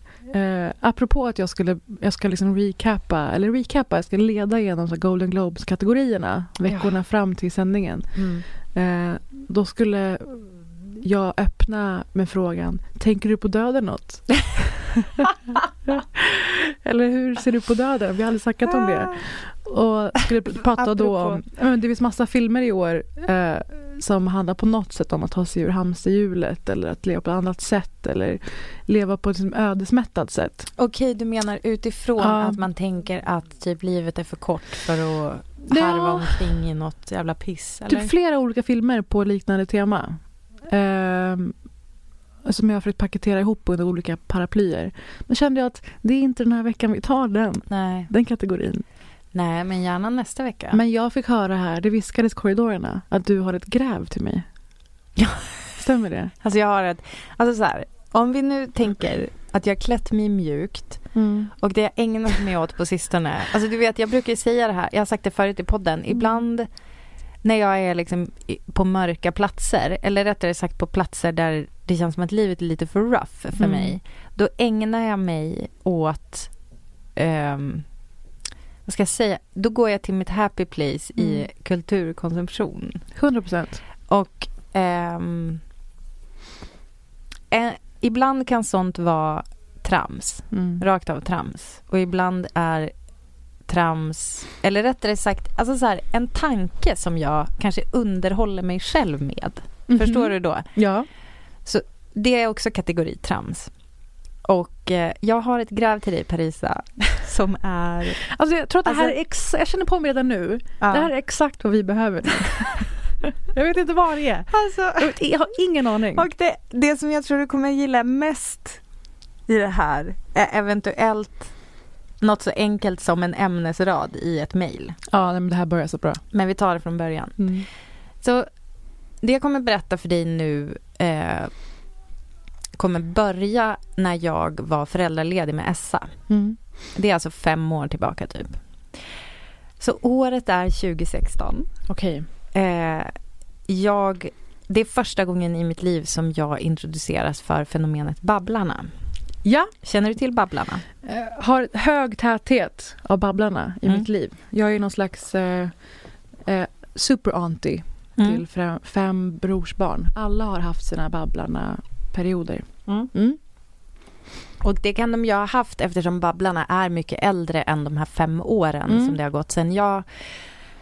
Eh, apropå att jag skulle jag ska liksom recappa, eller recappa, jag ska leda igenom så Golden Globes-kategorierna veckorna fram till sändningen.
Mm.
Eh, då skulle jag öppna med frågan, tänker du på döden något? eller hur ser du på döden? Vi har aldrig snackat om det. Och skulle prata då om, ja, det finns massa filmer i år eh, som handlar på något sätt om att ta sig ur hamsterhjulet eller att leva på ett annat sätt eller leva på ett liksom ödesmättat sätt.
Okej, du menar utifrån
Ja.
att man tänker att typ livet är för kort för att
Ja.
harva omkring i något jävla piss? Eller?
Typ flera olika filmer på liknande tema. Ehm, som jag har försökt paketera ihop under olika paraplyer. Men kände jag att det är inte den här veckan vi tar den,
Nej.
den kategorin.
Nej, men gärna nästa vecka.
Men jag fick höra här, det viskades i korridorerna, att du har ett gräv till mig.
Ja.
Stämmer det?
Alltså jag har ett, alltså så här, om vi nu tänker att jag klätt mig mjukt
Mm.
och det jag ägnat mig åt på sistone. Alltså du vet, jag brukar ju säga det här, jag har sagt det förut i podden, ibland när jag är liksom på mörka platser, eller rättare sagt på platser där det känns som att livet är lite för rough för
Mm.
mig, då ägnar jag mig åt ehm, vad ska jag säga? Då går jag till mitt happy place i
Mm.
kulturkonsumtion.
100 procent.
Och ehm, eh, ibland kan sånt vara trams,
Mm.
rakt av trams. Och ibland är trams, eller rättare sagt, alltså så här, en tanke som jag kanske underhåller mig själv med.
Mhm.
Förstår du då?
Ja.
Det är också kategori trams. Och eh, jag har ett gräv till dig Parisa som är...
Alltså jag tror att det här
Alltså-
är ex- jag känner på mig redan nu.
Ja.
Det här är exakt vad vi behöver nu. jag vet inte vad det är.
Alltså,
Jag, har ingen aning.
och det, det som jag tror du kommer gilla mest i det här är eventuellt något så enkelt som en ämnesrad i ett mejl.
Ja, men det här börjar så bra.
Men vi tar det från början.
Mm.
Så det jag kommer berätta för dig nu eh, kommer börja när jag var föräldraledig med Essa.
Mm.
Det är alltså fem år tillbaka typ. Så året är 2016.
Okej.
Eh, jag, det är första gången i mitt liv som jag introduceras för fenomenet Babblarna.
Ja,
Känner du till Babblarna?
eh, har hög täthet av Babblarna i
Mm.
mitt liv. Jag är någon slags eh, eh, super-auntie
Mm.
till fem, fem brorsbarn. Alla har haft sina Babblarna-perioder.
Mm.
Mm.
Och det kan de ju ha haft eftersom Babblarna är mycket äldre än de här fem åren
Mm.
som det har gått sedan jag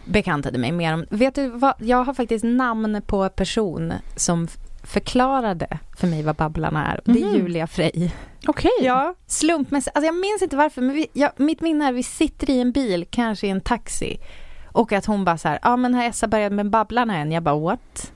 bekantade mig med dem. Vet du vad, jag har faktiskt namn på person som förklarade för mig vad Babblarna är. Det är
Mhm.
Julia Frey.
Okej.
Ja, slumpmässigt. Alltså jag minns inte varför, men vi, ja, mitt minne är vi sitter i en bil, kanske i en taxi. Och att hon bara så här, ja ah, men har Essa börjat med Babblarna än? Jag bara what?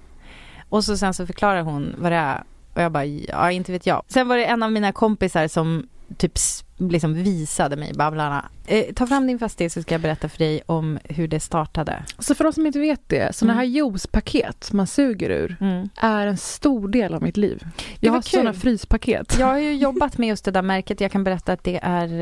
Och så sen så förklarar hon vad det är. Och jag bara, ja inte vet jag. Sen var det en av mina kompisar som typ liksom visade mig Babblarna. Eh, ta fram din fastighet så ska jag berätta för dig om hur det startade.
Så för de som inte vet det, sådana
Mm.
här juicepaket man suger ur
Mm.
är en stor del av mitt liv. Jag har sådana fryspaket.
Jag har ju jobbat med just det där märket. Jag kan berätta att det är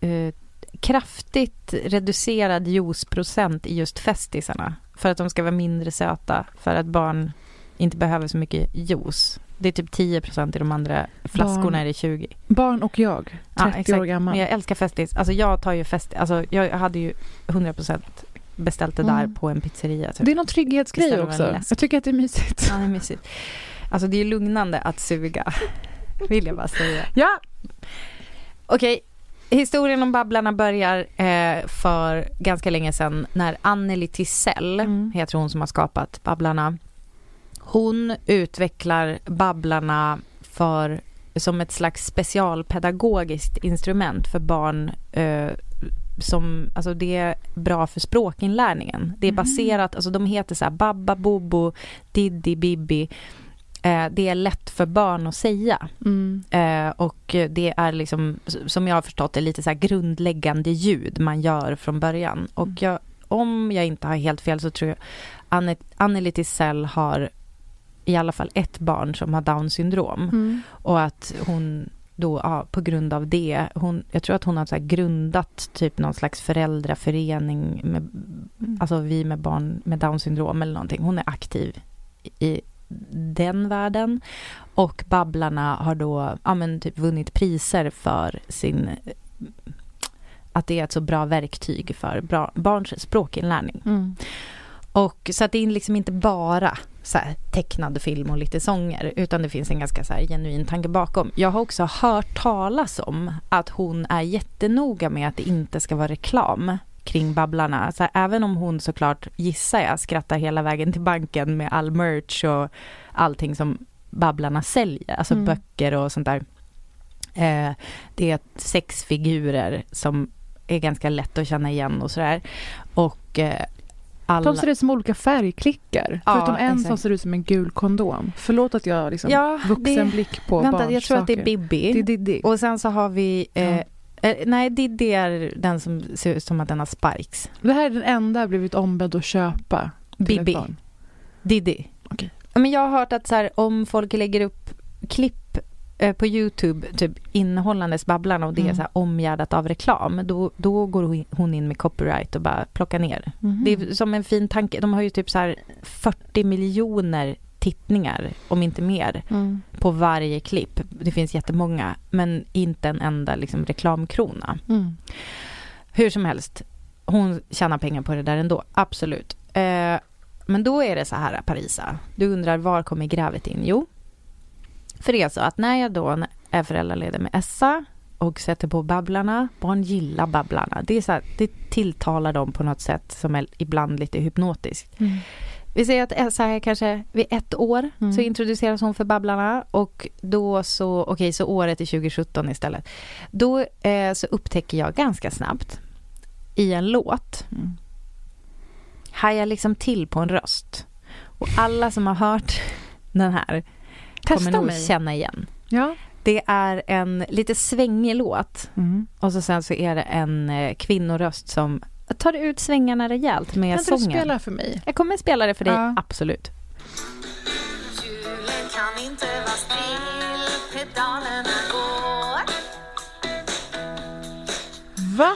eh, eh, kraftigt reducerad juiceprocent i just festisarna. För att de ska vara mindre söta. För att barn inte behöver så mycket juice. Det är typ 10 procent i de andra flaskorna
Barn.
är det 20.
Barn och jag,
Ja,
30
exakt.
år gammal.
Men jag älskar festis. Alltså jag tar ju fest, alltså jag hade ju 100 procent beställt det där
Mm.
på en pizzeria. Typ.
Det är någon trygghetsgrej också. Jag tycker att det är mysigt.
Ja, det är mysigt. Alltså det är lugnande att suga. Vill jag bara säga.
Ja,
Okej, historien om Babblarna börjar eh, för ganska länge sedan när Anneli Tisell,
Mm.
heter hon som har skapat Babblarna, hon utvecklar Babblarna för, som ett slags specialpedagogiskt instrument för barn eh, som, alltså det är bra för språkinlärningen. Det är
Mhm.
baserat, alltså de heter så här Babba, Bobo, Diddi, Bibi. Eh, det är lätt för barn att säga.
mm.
Eh, och det är liksom, som jag har förstått det, lite så grundläggande ljud man gör från början. Och
Mm.
jag, om jag inte har helt fel så tror jag Anne, Anneli Tisell har i alla fall ett barn som har Downs syndrom.
Mm.
Och att hon då, ja, på grund av det, hon, jag tror att hon har så grundat typ någon slags föräldraförening med,
Mm.
alltså vi med barn med Downs syndrom eller någonting. Hon är aktiv i den världen. Och Babblarna har då ja, men typ vunnit priser för sin att det är ett så bra verktyg för bra, barns språkinlärning.
Mm.
Och så att det är liksom inte bara så här, tecknad film och lite sånger utan det finns en ganska så här, genuin tanke bakom. Jag har också hört talas om att hon är jättenoga med att det inte ska vara reklam kring Babblarna. Så här, även om hon såklart, gissar jag, skrattar hela vägen till banken med all merch och allting som Babblarna säljer, alltså
Mm.
böcker och sånt där. Eh, det är sex figurer som är ganska lätt att känna igen och sådär. Och eh, alla...
De ser ut som olika färgklickar.
Ja,
Förutom en som
exakt.
ser ut som en gul kondom. Förlåt att jag liksom
Ja,
vuxen
det-
blick på
Vänta,
barns
jag tror att det är
saker.
Bibi.
Det är Diddy.
Och sen så har vi... Eh,
Ja.
eh, nej, Diddy är den som ser ut som att den har spikes.
Det här är den enda jag blivit ombedd att köpa
Bibi. Diddy.
Okej.
Ja, Men jag har hört att så här, om folk lägger upp klipp på Youtube, typ innehållandes Babblarna och det är
Mm.
så här omgärdat av reklam, då, då går hon- in med copyright och bara plockar ner.
Mhm.
Det är som en fin tanke. De har ju typ så här 40 miljoner tittningar, om inte mer,
Mm.
på varje klipp. Det finns jättemånga, men inte en enda liksom, reklamkrona.
Mm.
Hur som helst, hon tjänar pengar på det där ändå, absolut. Eh, men då är det så här, Parisa. Du undrar, var kommer grävet in? Jo, för det är så att när jag då är föräldraledig med Essa och sätter på Babblarna, barn gillar Babblarna. Det, är så här, det tilltalar dem på något sätt som är ibland lite hypnotiskt.
Mm.
Vi säger att så här, kanske vid ett år
Mm.
så introduceras hon för Babblarna och då så, okej så året är 2017 istället. Då eh, så upptäcker jag ganska snabbt i en låt
Mm.
hajar liksom till på en röst. Och alla som har hört den här kommer
Testa
nog
mig.
känna igen.
Ja.
Det är en lite svängig låt
Mm.
och så sen så är det en eh, kvinnoröst som tar ut svängarna rejält med
Kan inte du
sången.
spela för mig?
Jag kommer spela det för dig,
Ja.
absolut.
Hjulen kan inte vara still, pedalerna går.
Va?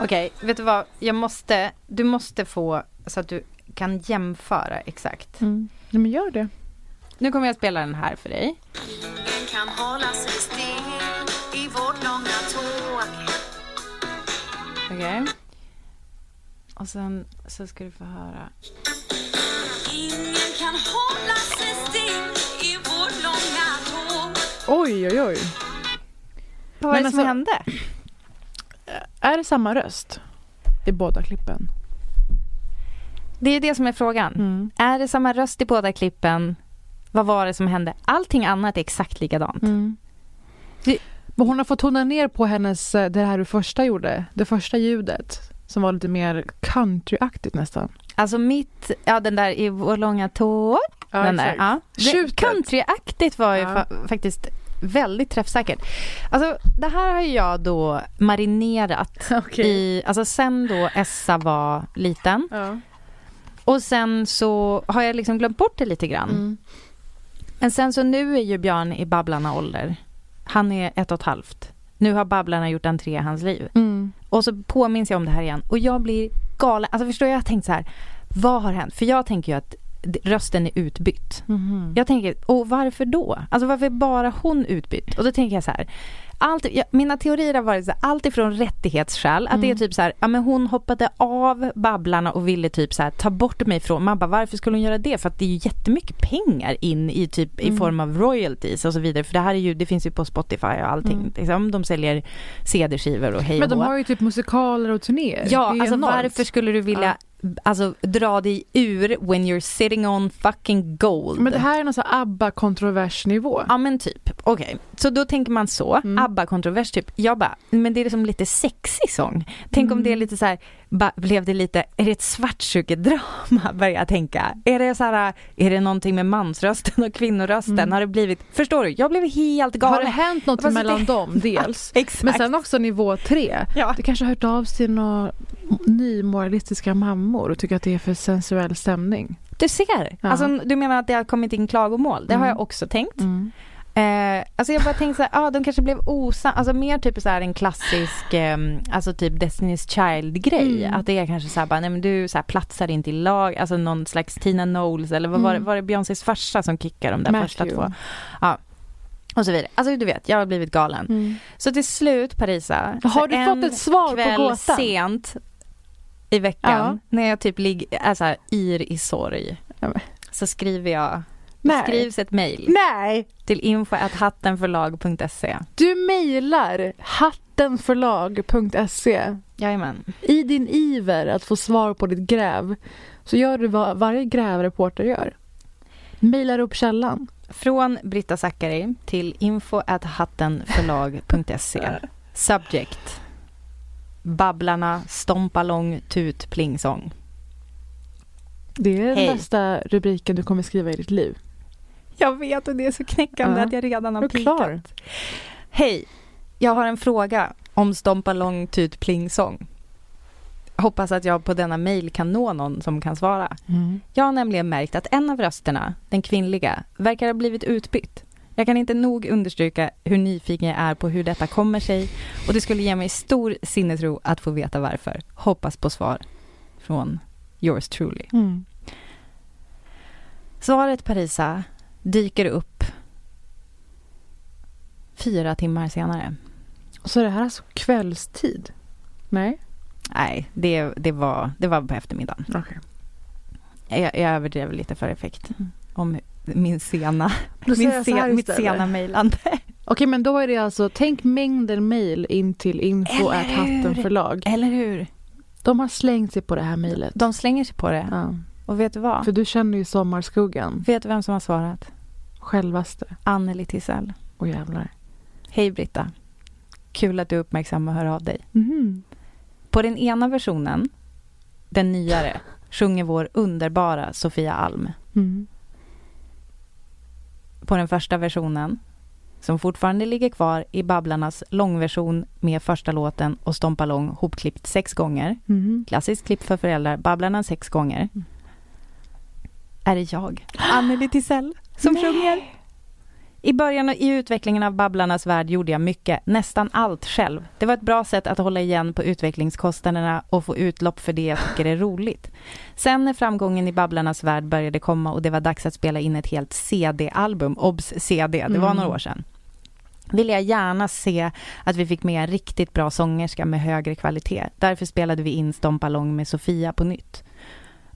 Okej, vet du vad? Jag måste, du måste få så att du kan jämföra exakt.
Mm. Nej, men gör det.
Nu kommer jag spela den här för dig.
Ingen kan hålla sig still i vårt långa tåg.
Okej. Och sen så ska du få höra.
Ingen kan hålla sig still i vårt långa tåg.
Oj, oj, oj.
Vad var det som
alltså-
hände?
Är det samma röst i båda klippen?
Det är det som är frågan.
Mm.
Är det samma röst i båda klippen? Vad var det som hände? Allting annat är exakt likadant.
Mm.
Det-
Men hon har fått tona ner på hennes, eh, det här du första gjorde, det första ljudet som var lite mer countryaktigt nästan.
Alltså mitt, ja den där i vår långa tå. den där, ja. Countryaktigt var ju
Ja.
fa- faktiskt väldigt träffsäkert. Alltså det här har jag då marinerat
Okej.
i, alltså sen då Essa var liten
Ja.
och sen så har jag liksom glömt bort det lite grann.
Mm.
Men sen så nu är ju Björn i Babblarna ålder. Han är ett och ett halvt. Nu har Babblarna gjort entré i hans liv.
Mm.
Och så påminns jag om det här igen och jag blir galen. Alltså förstår jag, jag har tänkt så här, vad har hänt? För jag tänker ju att rösten är utbytt.
Mhm.
Jag tänker, och varför då? Alltså varför är bara hon utbytt? Och då tänker jag så här, allt, jag, mina teorier har varit så här, allt ifrån rättighetsskäl, att det är typ så här, ja men hon hoppade av Babblarna och ville typ så här, ta bort mig från, man bara varför skulle hon göra det? För att det är ju jättemycket pengar in i typ i form av royalties och så vidare, för det här är ju, det finns ju på Spotify och allting, liksom, de säljer CD-skivor och hej
Men de har ju typ musikaler och turnéer.
Ja, alltså
enormt.
varför skulle du vilja alltså, dra dig ur when you're sitting on fucking gold?
Men det här är någon sån ABBA-kontroversnivå.
Ja men typ, okej. Så då tänker man så,
Mm.
ABBA-kontrovers typ. Jag bara, men det är liksom lite sexig sång. Tänk om det är lite så här, ba, blev det lite, är det ett svartsjukedrama börjar jag tänka. Är det så här, är det någonting med mansrösten och kvinnorösten? Har det blivit, förstår du? Jag blev helt galen.
Har det hänt något mellan
det-
dem dels?
Exakt.
Men sen också nivå tre.
Ja.
Det kanske har hört av sig några nymoralistiska mammor och tycker att det är för sensuell stämning.
Du ser,
Ja.
alltså, du menar att det har kommit in klagomål? Det har
Mm.
jag också tänkt.
Mm.
Eh, alltså jag bara tänkte så här, ah, de kanske blev osams, alltså mer typ så här en klassisk, eh, alltså typ Destiny's Child-grej.
Mm.
Att det är kanske så här, bara, nej men du så här, platsar inte i lag, alltså någon slags Tina Knowles eller vad var det,
Mm.
var det Beyoncés farsa som kickar de där första
Matthew.
två? Ja. Och så vidare. Alltså du vet, jag har blivit galen.
Mm.
Så till slut Parisa,
Har du fått ett svar på gåtan?
sent i veckan,
Ja.
när jag typ ligger, är så här, yr i sorg, så skriver jag, det
Nej.
skrivs ett mejl
Nej!
till info.hattenförlag.se.
Du mejlar hattenförlag.se
Jajamän.
i din iver att få svar på ditt gräv så gör du vad varje grävreporter gör. Mejlar upp källan.
Från Britta Zackari till info.hattenförlag.se. Subject. Babblarna Stompalong Tut Plingsång.
Det är
Hej.
den bästa rubriken du kommer skriva i ditt liv.
Jag vet och det är så knäckande
Ja.
att jag redan har
klar?
pikat. Hej, jag har en fråga om Stompalong Tut Plingsång. Hoppas att jag på denna mejl kan nå någon som kan svara. Jag har nämligen märkt att en av rösterna, den kvinnliga, verkar ha blivit utbytt. Jag kan inte nog understryka hur nyfiken jag är på hur detta kommer sig och det skulle ge mig stor sinnesro att få veta varför. Hoppas på svar från yours truly.
Mm.
Svaret Parisa dyker upp fyra timmar senare.
Så det här är alltså kvällstid? Nej?
Nej, det, det, var, det var på eftermiddagen.
Okej.
Jag, jag överdrev lite för effekt om min sena,
Då
min sen, mitt
istället.
sena mejlande.
Okej, men då är det alltså, tänk mängden mejl in till info
Eller hur?
förlag.
Eller hur?
De har slängt sig på det här mejlet.
De slänger sig på det.
Ja.
Och vet du vad?
För du känner ju sommarskuggan.
Vet du vem som har svarat?
Självaste.
Anneli Tisell.
Åh jävlar.
Hej Britta. Kul att du uppmärksammar och hör av dig.
Mhm.
På den ena versionen, den nyare, sjunger vår underbara Sofia Alm.
Mm.
På den första versionen, som fortfarande ligger kvar i Babblarnas långversion med första låten och Stompa lång hopklippt sex gånger.
Mhm.
Klassiskt klipp för föräldrar, Babblarna sex gånger. Är det jag, Anneli Tisell, som sjunger. I början i utvecklingen av Babblarnas värld gjorde jag mycket, nästan allt själv. Det var ett bra sätt att hålla igen på utvecklingskostnaderna och få utlopp för det jag tycker är roligt. Sen när framgången i Babblarnas värld började komma och det var dags att spela in ett helt CD-album, obs CD, det var
Mm.
några år sedan ville jag gärna se att vi fick med en riktigt bra sångerska med högre kvalitet. Därför spelade vi in Stompa lång med Sofia på nytt.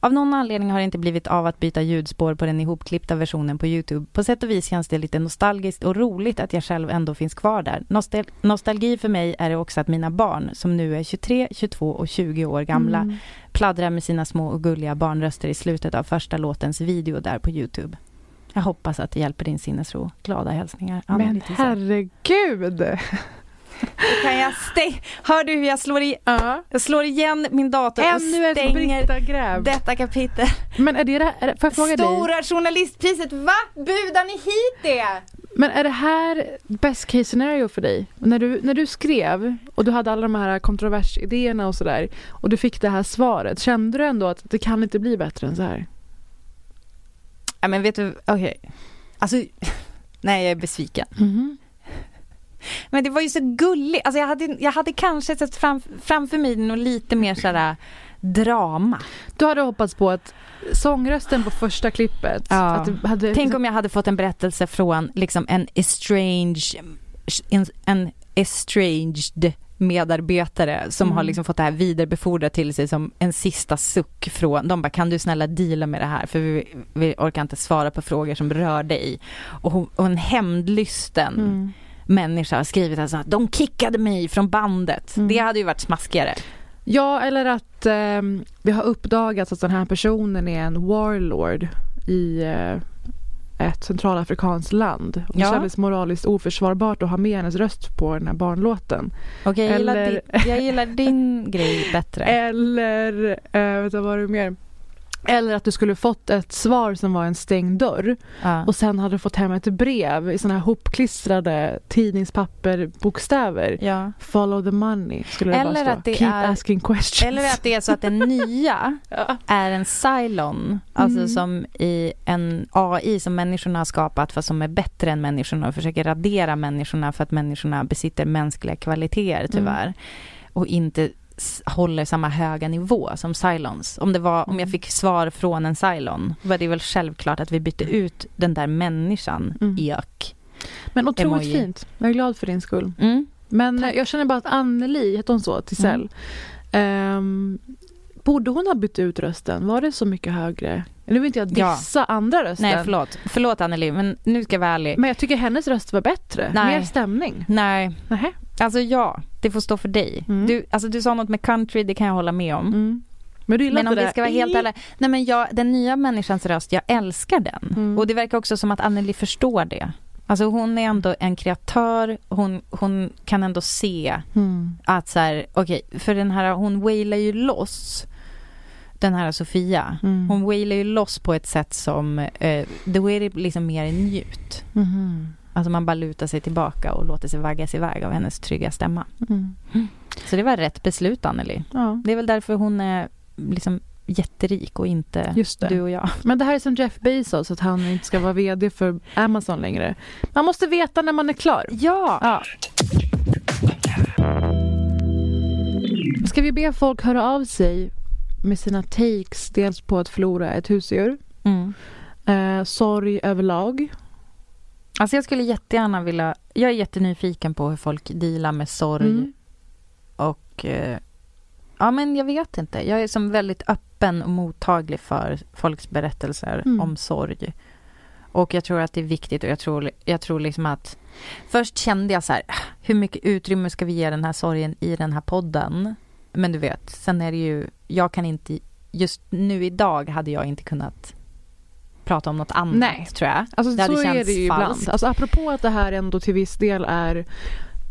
Av någon anledning har det inte blivit av att byta ljudspår på den ihopklippta versionen på Youtube. På sätt och vis känns det lite nostalgiskt och roligt att jag själv ändå finns kvar där. Nostal- nostalgi för mig är det också att mina barn, som nu är 23, 22 och 20 år gamla,
Mm.
pladdrar med sina små och gulliga barnröster i slutet av första låtens video där på Youtube. Jag hoppas att det hjälper din sinnesro. Glada hälsningar. Anneli
Men herregud!
Då kan jag stäng... Hör du hur jag slår, i...
Ja.
jag slår igen min dator
Ännu
och stänger detta kapitel.
Men är det, det är, får jag fråga dig?
Stora journalistpriset, va? Budar ni hit det?
Men är det här best case scenario för dig? När du, när du skrev och du hade alla de här kontroversidéerna och sådär och du fick det här svaret, kände du ändå att det kan inte bli bättre än så här?
Ja men vet du, okej. Alltså, nej jag är besviken. Men det var ju så gulligt. Alltså jag hade, jag hade kanske sett fram, framför mig något lite mer sådär drama.
Du hade hoppats på att sångrösten på första klippet,
Ja.
att du hade...
Tänk om jag hade fått en berättelse från liksom en estranged, en, en estranged medarbetare som
Mm.
har liksom fått det här vidarebefordrat till sig som en sista suck från, de bara kan du snälla deala med det här för vi, vi orkar inte svara på frågor som rör dig. Och, hon, och en hämndlysten
Mm.
Människa har skrivit alltså att de kickade mig från bandet.
Mm.
Det hade ju varit smaskigare.
Ja, eller att ehm, det har uppdagats att den här personen är en warlord i eh, ett centralafrikanskt land. Och det
Ja.
kändes moraliskt oförsvarbart att ha med hennes röst på den här barnlåten.
Okej, jag, gillar
Eller-
din, jag gillar din grej bättre.
Eller, du, vad var det mer? Eller att du skulle fått ett svar som var en stängd dörr
Ja.
och sen hade du fått hem ett brev i såna här hopklistrade tidningspapperbokstäver.
Ja.
Follow the money skulle det
Eller
bara stå.
att det
Keep
är-
asking questions.
Eller att det är så att den nya
Ja.
är en Cylon, alltså
Mm.
som i en AI som människorna har skapat fast som är bättre än människorna och försöker radera människorna för att människorna besitter mänskliga kvaliteter tyvärr och inte håller samma höga nivå som Cylons. Om, det var, om jag fick svar från en Cylon var det väl självklart att vi bytte ut den där människan,
Mm.
ök.
Men otroligt
emoji.
fint. Jag är glad för din skull.
Mm.
Men eh, jag känner bara att Anneli, hette hon så, Tisell? ehm, borde hon ha bytt ut rösten? Var det så mycket högre? Nu vill inte jag
Ja.
dissa andra rösten.
Nej, förlåt. Förlåt Anneli, men nu ska jag vara ärlig.
Men jag tycker hennes röst var bättre.
Nej.
Mer stämning.
Nej,
Nähä.
alltså ja, det får stå för dig.
Mm.
Du, alltså, du sa något med country, det kan jag hålla med om.
Mm. Men
Men om vi ska vara helt ärliga, nej men jag, den nya människans röst, jag älskar den.
Mm.
Och det verkar också som att Anneli förstår det. Alltså hon är ändå en kreatör, hon, hon kan ändå se
Mm.
att så här, okej, för den här, hon wailar ju loss, den här Sofia.
Mm.
Hon wailar ju loss på ett sätt som, eh, då är det liksom mer njut.
Mhm.
Alltså man bara lutar sig tillbaka och låter sig vaggas iväg av hennes trygga stämma.
Mm.
Så det var rätt beslut Anneli.
Ja.
Det är väl därför hon är liksom jätterik och inte du och jag.
Men det här är som Jeff Bezos, att han inte ska vara VD för Amazon längre. Man måste veta när man är klar.
Ja!
Ja. Ska vi be folk höra av sig med sina takes, dels på att förlora ett husdjur,
Mm.
eh, sorg överlag.
Alltså jag skulle jättegärna vilja, jag är jättenyfiken på hur folk dealar med sorg
Mm.
och eh, ja men jag vet inte. Jag är som väldigt öppen och mottaglig för folks berättelser
Mm.
om sorg. Och jag tror att det är viktigt och jag tror, jag tror liksom att först kände jag så här, hur mycket utrymme ska vi ge den här sorgen i den här podden? Men du vet, sen är det ju, jag kan inte just nu idag hade jag inte kunnat prata om något annat
Nej.
tror jag.
Alltså
Det hade
så är
känts
det ju ibland.
falskt.
Alltså, apropå att det här ändå till viss del är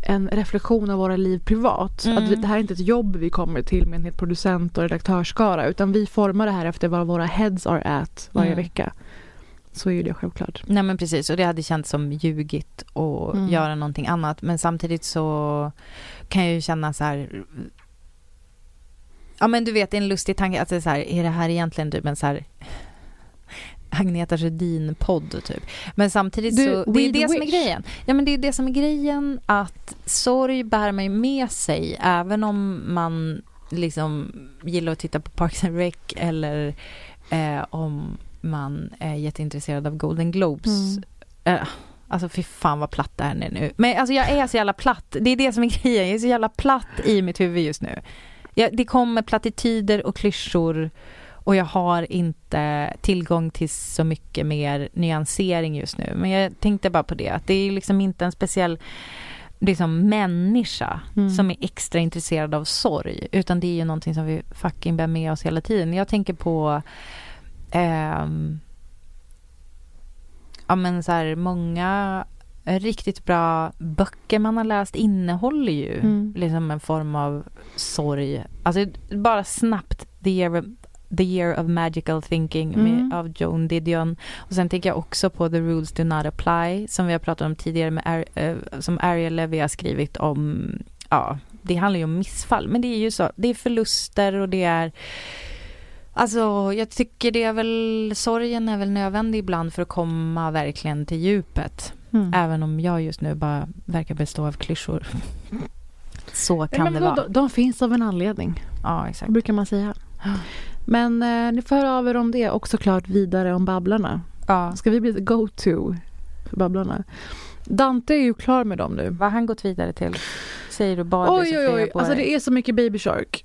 en reflektion av våra liv privat.
Mm.
Att vi, det här är inte ett jobb vi kommer till med en hel producent och redaktörsskara utan vi formar det här efter vad våra heads are at varje
Mm.
vecka. Så är ju det självklart.
Nej men precis och det hade känts som ljugigt att
Mm.
göra någonting annat men samtidigt så kan jag ju känna så här Ja men du vet det är en lustig tanke att det är så här, är det här egentligen typ en så här Agneta Sjödin-podd typ. Men samtidigt
Du,
så, det är det som är
wish.
grejen. Ja men det är det som är grejen att sorg bär man ju med sig även om man liksom gillar att titta på Parks and Rec eller eh, om man är jätteintresserad av Golden Globes.
Mm.
Eh, alltså fy fan vad platt det här är nu. Men alltså jag är så jävla platt. Det är det som är grejen. Jag är så jävla platt i mitt huvud just nu. Jag, det kommer plattityder och klyschor och jag har inte tillgång till så mycket mer nyansering just nu. Men jag tänkte bara på det, att det är liksom inte en speciell liksom människa
Mm.
som är extra intresserad av sorg, utan det är ju någonting som vi fucking bär med oss hela tiden. Jag tänker på ehm, ja men så här många riktigt bra böcker man har läst innehåller ju
Mm.
liksom en form av sorg. Alltså bara snabbt The Year of, The year of Magical Thinking
Mm.
med, av Joan Didion. Och sen tänker jag också på The Rules Do Not Apply som vi har pratat om tidigare med Ar- eh, som Ariel Levy har skrivit om ja, det handlar ju om missfall men det är ju så, det är förluster och det är Alltså jag tycker det är väl, sorgen är väl nödvändig ibland för att komma verkligen till djupet.
Mm.
Även om jag just nu bara verkar bestå av klyschor. Så kan
men
det
de,
vara.
de, de finns av en anledning,
Ja, exakt.
brukar man säga. Men eh, ni får höra av er om det och såklart vidare om Babblarna.
Ja.
Ska vi bli ett go-to för Babblarna? Dante är ju klar med dem nu.
Vad har han gått vidare till? Säger du bara
Oj, oj, oj. Alltså det är så mycket Baby Shark.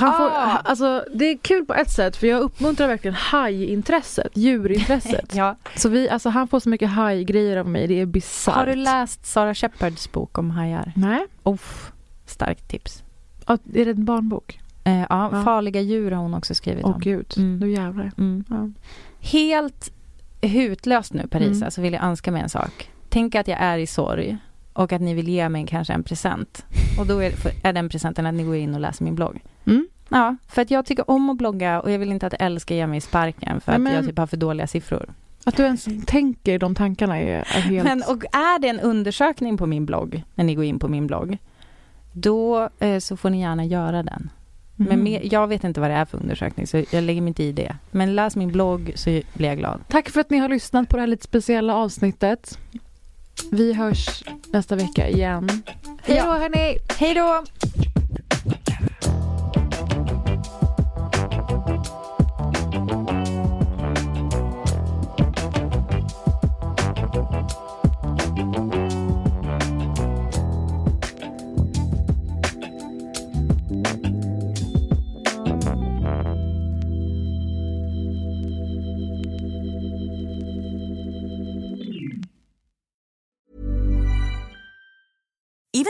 Han får,
Ah!
alltså, det är kul på ett sätt för jag uppmuntrar verkligen hajintresset, djurintresset.
Ja.
Så vi, alltså, han får så mycket hajgrejer av mig, det är bisarrt.
Har du läst Sara Shepherds bok om hajar?
Nej.
Uff, starkt tips.
Ja, Är det en barnbok?
Eh, ja,
Ja.
Farliga djur har hon också skrivit
Åh
om.
gud,
Mm.
nu jävlar.
Mm.
Ja.
Helt hutlöst nu Parisa,
Mm.
så vill jag önska mig en sak. Tänk att jag är i sorg och att ni vill ge mig kanske en present. Och då är, är den presenten att ni går in och läser min blogg.
Mm.
Ja, för att jag tycker om att blogga och jag vill inte att Elle ska ge mig sparken för
Nej,
att
men-
jag typ har för dåliga siffror.
Att du ens tänker de tankarna är, är helt...
Men, och är det en undersökning på min blogg, när ni går in på min blogg, då eh, så får ni gärna göra den. Men
Mm.
mer, jag vet inte vad det är för undersökning, så jag lägger mig inte i det. Men läs min blogg så blir jag glad.
Tack för att ni har lyssnat på det här lite speciella avsnittet. Vi hörs nästa vecka igen. Hej då
Ja.
hörni!
Hej då!